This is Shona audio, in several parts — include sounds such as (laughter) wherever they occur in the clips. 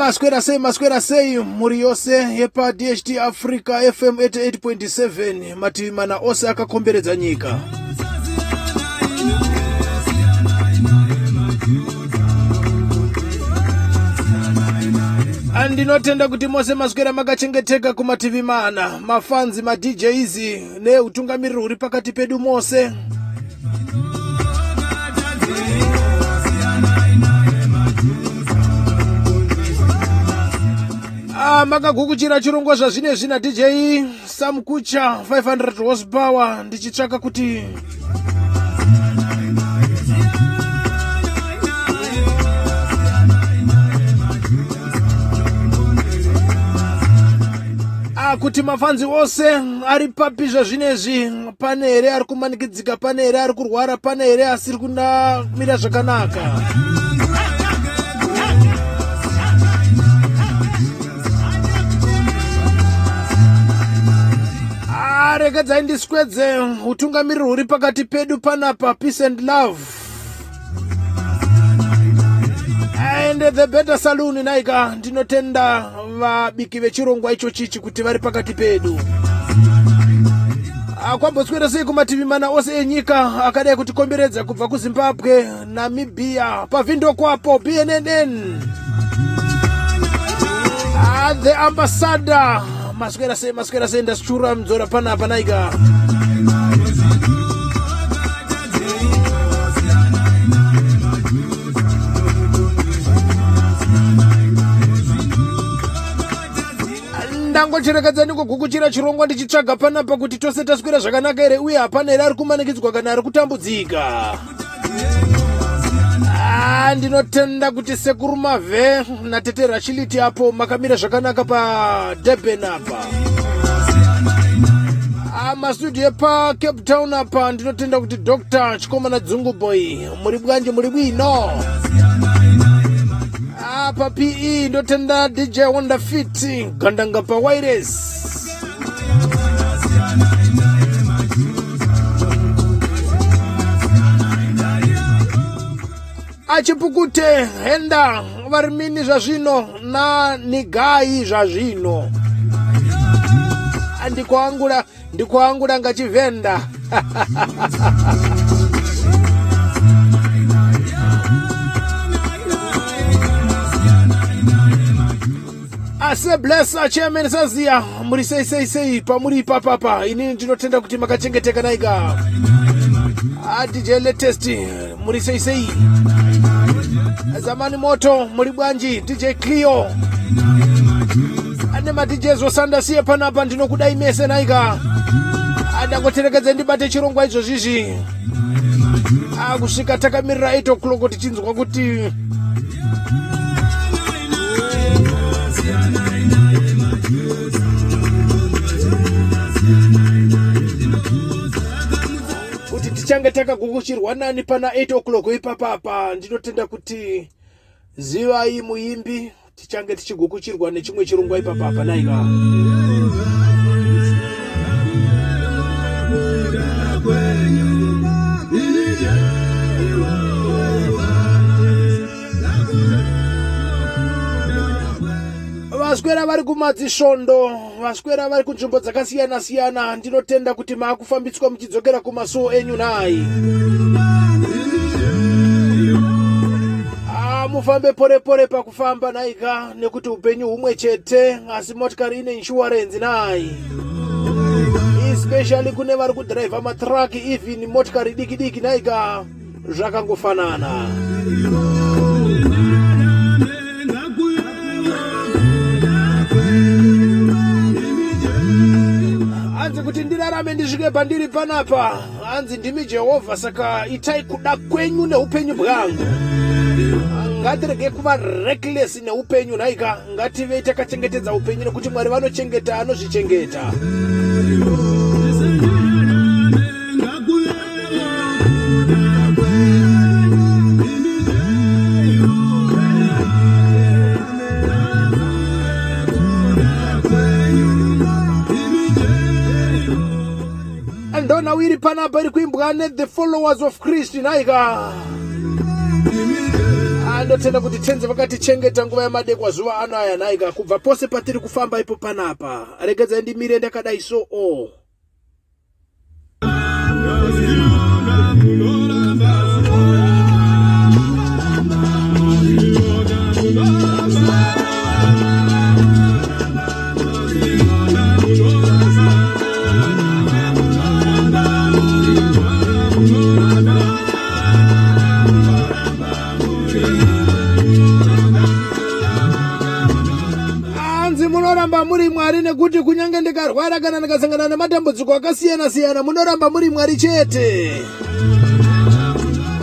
maswera sei maswera sei mhuri yose yepadht africa fm 88.7 mativi mana ose akakomberedza nyika. Andinotenda kuti mose maswera makachengeteka kumativi mana. Mafanzi madjs neutungamiriri huri pakati pedu mose Makagukuchira chirongwa zvazvinezvi nadj sam kucha 500 horsepower ndichitsvaka kuti kuti mafanzi ose ari papi zvazvinezvi pane here ari kumanikidzika pane here ari kurwara pane here asiri kunamira zvakanaka regedzai ndiswedze utungamiriri huri pakati pedu panapa peace and love. And the better saloon naika ndinotenda vabiki vechirongwa icho chichi kuti vari pakati pedu. Ah, kwamboswera sei kumativi mana ose enyika akadai kutikomberedza kubva kuzimbabwe namibhiya pavhindokwapo bnn Ah, the ambassador maswera sei maswera sei ndasichura mudzora panapa naika ndangocherekedza ndingogukuchira chirongwa ndichitsvaga panapa kuti tose taswera zvakanaka here uye hapana here ari kumanikidzwa kana ari kutambudzika Ndinotenda kuti sekuru mavhe natete rachiliti apo makamira zvakanaka padurban apa. Ah, masitudio epacape town apa ndinotenda kuti dr chikomana dzunguboy muri bwanji muri bwino. Apa pe ndotenda dj wonderfit gandanga pawires achipukute henda vari mini zvazvino? Nanigai zvazvino? Ndikuangura ndikuangura ngachivhenda. (laughs) Ase blessa chairman saziya muri sei sei sei pamuri ipapapa. Inini ndinotenda kuti makachengeteka naika adj latest muri sei sei zamani moto muri bwanji? Dj clio ane madjs osandasiye panapa ndinokudai mese naika. Ndangoterekedze ndibate chirongwa izvozvizvi akusvika takamirira 8 o'clock tichinzwa kuti kuti tichange takagukuchirwa nani pana 8 o'clock ipapapa. Ndinotenda kuti zivai muimbi tichange tichigukuchirwa nechimwe chirongwa ipapapa naika kumadzisvondo vaswera vari kunzvimbo dzakasiyana siyana ndinotenda kuti maakufambiswa muchidzokera kumasuo enyu nai Ah, mufambe pore pore pakufamba naika nekuti upenyu humwe chete asi motikari ine inshuwarenzi nai especially kune vari kudhiraivha matraki even motikari diki diki naika zvakangofanana kuti ndirarame ndisvike pandiri panapa. Hanzi ndimi jehovha saka itai kuda kwenyu neupenyu bwangu ngatirege kuva reckless neupenyu nhaika ngativei takachengetedza upenyu nekuti mwari vanochengeta anozvichengeta ndona iri panapa iri kuimbwa nethe followers of christ nhaika andotenda kuti tenze vakatichengeta nguva yamadekwa zuva ano aya naika. Kubva pose patiri kufamba ipo panapa regedzai ndimire ndakadai so o munoramba muri mwari nekuti kunyange ndikarwara kana ndikasangana nematambudziko akasiyana-siyana munoramba muri mwari chete.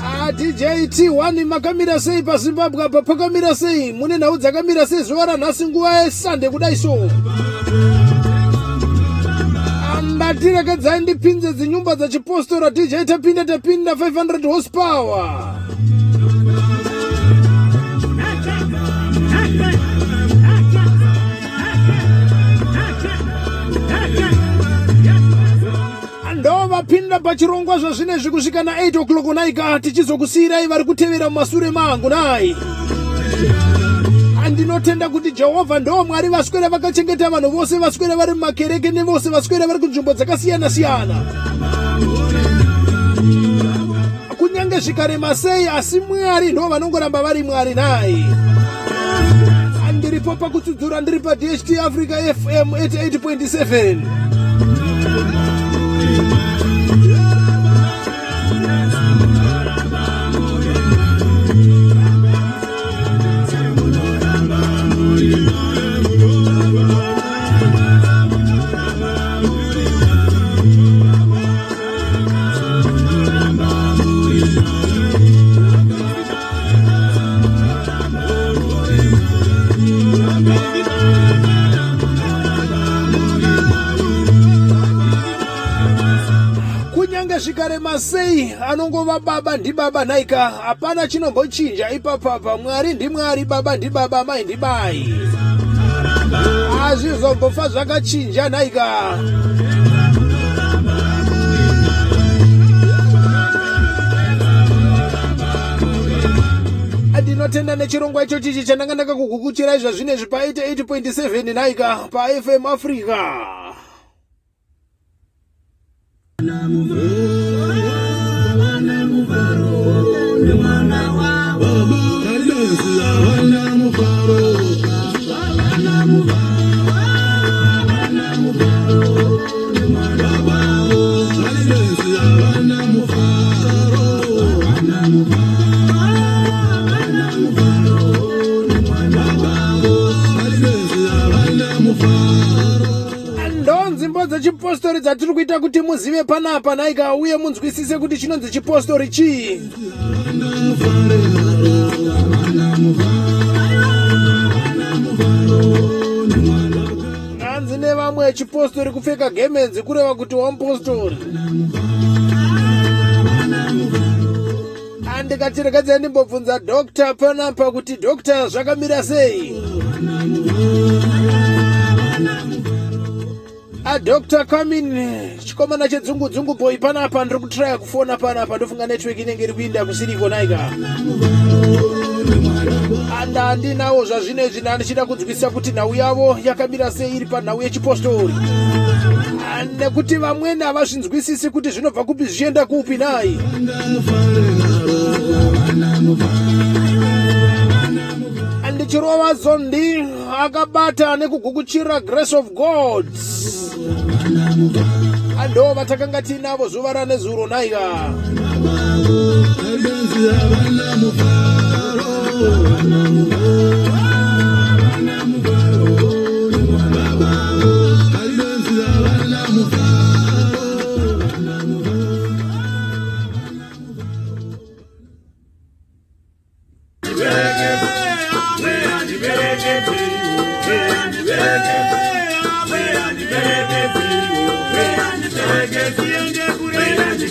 Ah, dj t1 makamira sei pazimbabwe apa pakamira sei? Mune nhau dzakamira sei? Zuva ranhasi nguva yesande kudai so. Ah, ndatirekedzai ndipinze dzinyumba dzachipostora dj tapinda tapinda 500 horsepower ndovapinda pachirongwa zvazvinezvi kusvika na8 o'clock naika tichizokusiyirai vari kutevera mumasure mangu nai? Andinotenda kuti jehovha ndo mwari vaswera vakachengeta vanhu vose vaswera vari mumakereke nevose vaswera vari kunzvimbo dzakasiyana-siyana. Kunyange zvikarema sei asi mwari ndo vanongoramba vari mwari nai? Ndiripo pakutsudzura ndiri padht africa fm 88.7 kunyange zvikarema sei? Anongova baba ndibaba nhaika hapana chinombochinja ipapapa mwari ndimwari baba ndibaba mai ndimai hazvizombofa zvakachinja nhaika ndinotenda nechirongwa icho chichi chandanga ndakakugukuchirai zvazvinezvi pa88.7 nhaika pafm africa Mufaro, Mufaro, Mufaro, dzatiri kuita kuti muzive panapa nhaika uye munzwisise kuti chinonzi chipostori chii. Hanzi nevamwe chipostori kupfeka gemenzi kureva kuti wamupostori. Andikatiregedzai ndimbobvunza dokta panapa kuti dokta zvakamira sei adokta kamin chikomana chedzungu-dzungu boy panapa ndiri kutraya kufona panapa ndofunga network inenge iri kuinda kusiriko naika anda handinawo zvazvinezvi ndandichida kunzwisisa kuti nhau yavo yakamira sei iri panhau yechipostori. Ah, nekuti vamweni havazvinzwisisi kuti zvinobva kupi zvichienda kupi nai ndichirova zondi akabata nekugukuchira grace of god. Ando vatakanga tiinavo zuva ranezuro naika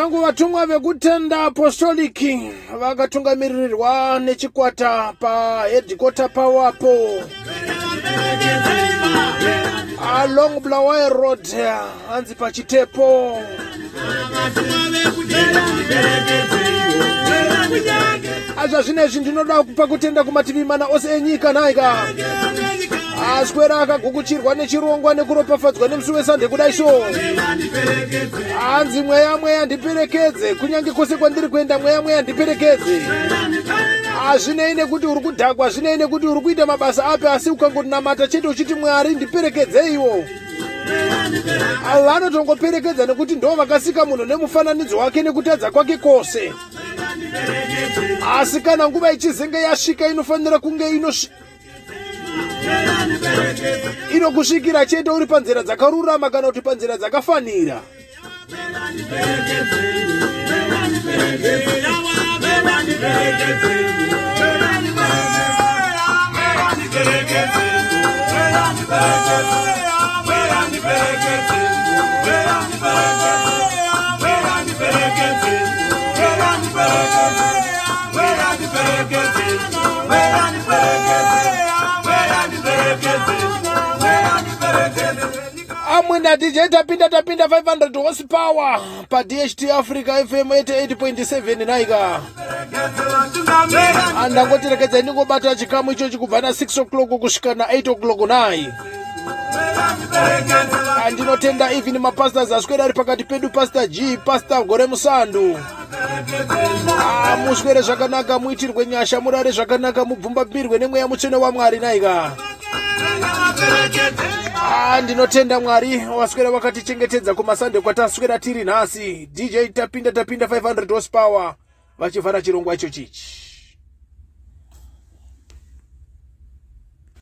zvangu vatumwa vekutenda apostoliki vakatungamirirwa nechikwata pahedhikota pavapo along blawai road hanzi pachitepo azva zvinezvi ndinoda kupa kutenda kumativi mana ose enyika nhaika aswera akagukuchirwa nechirongwa nekuropafadzwa nemusi wesande kudai so. Hanzi mweya mweya ndiperekedze. Kunyange kwose kwandiri kuenda mweya mweya ndiperekedze. Hazvinei nekuti uri kudhakwa hazvinei nekuti uri kuita mabasa api asi ukangonamata chete uchiti mwari ndiperekedzeiwo vanotongoperekedza nekuti ndo vakasika munhu nemufananidzo wake nekutadza kwake kwose. Asi kana nguva ichizenge yasvika inofanira kunge inokusvikira chete uri panzira dzakarurama kana kuti panzira dzakafanira. Amwe ndati je tapinda tapinda 500 horsepower. Padht africa fm 88.7 naika. Andangotirekedza ndingobata chikamu ichochi kubva na6 o'clock kusvika na8 o'clock nai. Andinotenda even mapastors aswera ari pakati pedu pastor g pastor gore musandu. Muswere zvakanaka muitirwe nyasha murare zvakanaka mubvumbabirwe nemweya mutsvene wamwari naika ndinotenda mwari waswera wakatichengetedza kumasande kwataswera tiri nhasi. Dj tapinda tapinda 500 horsepower vachivhara chirongwa icho chichi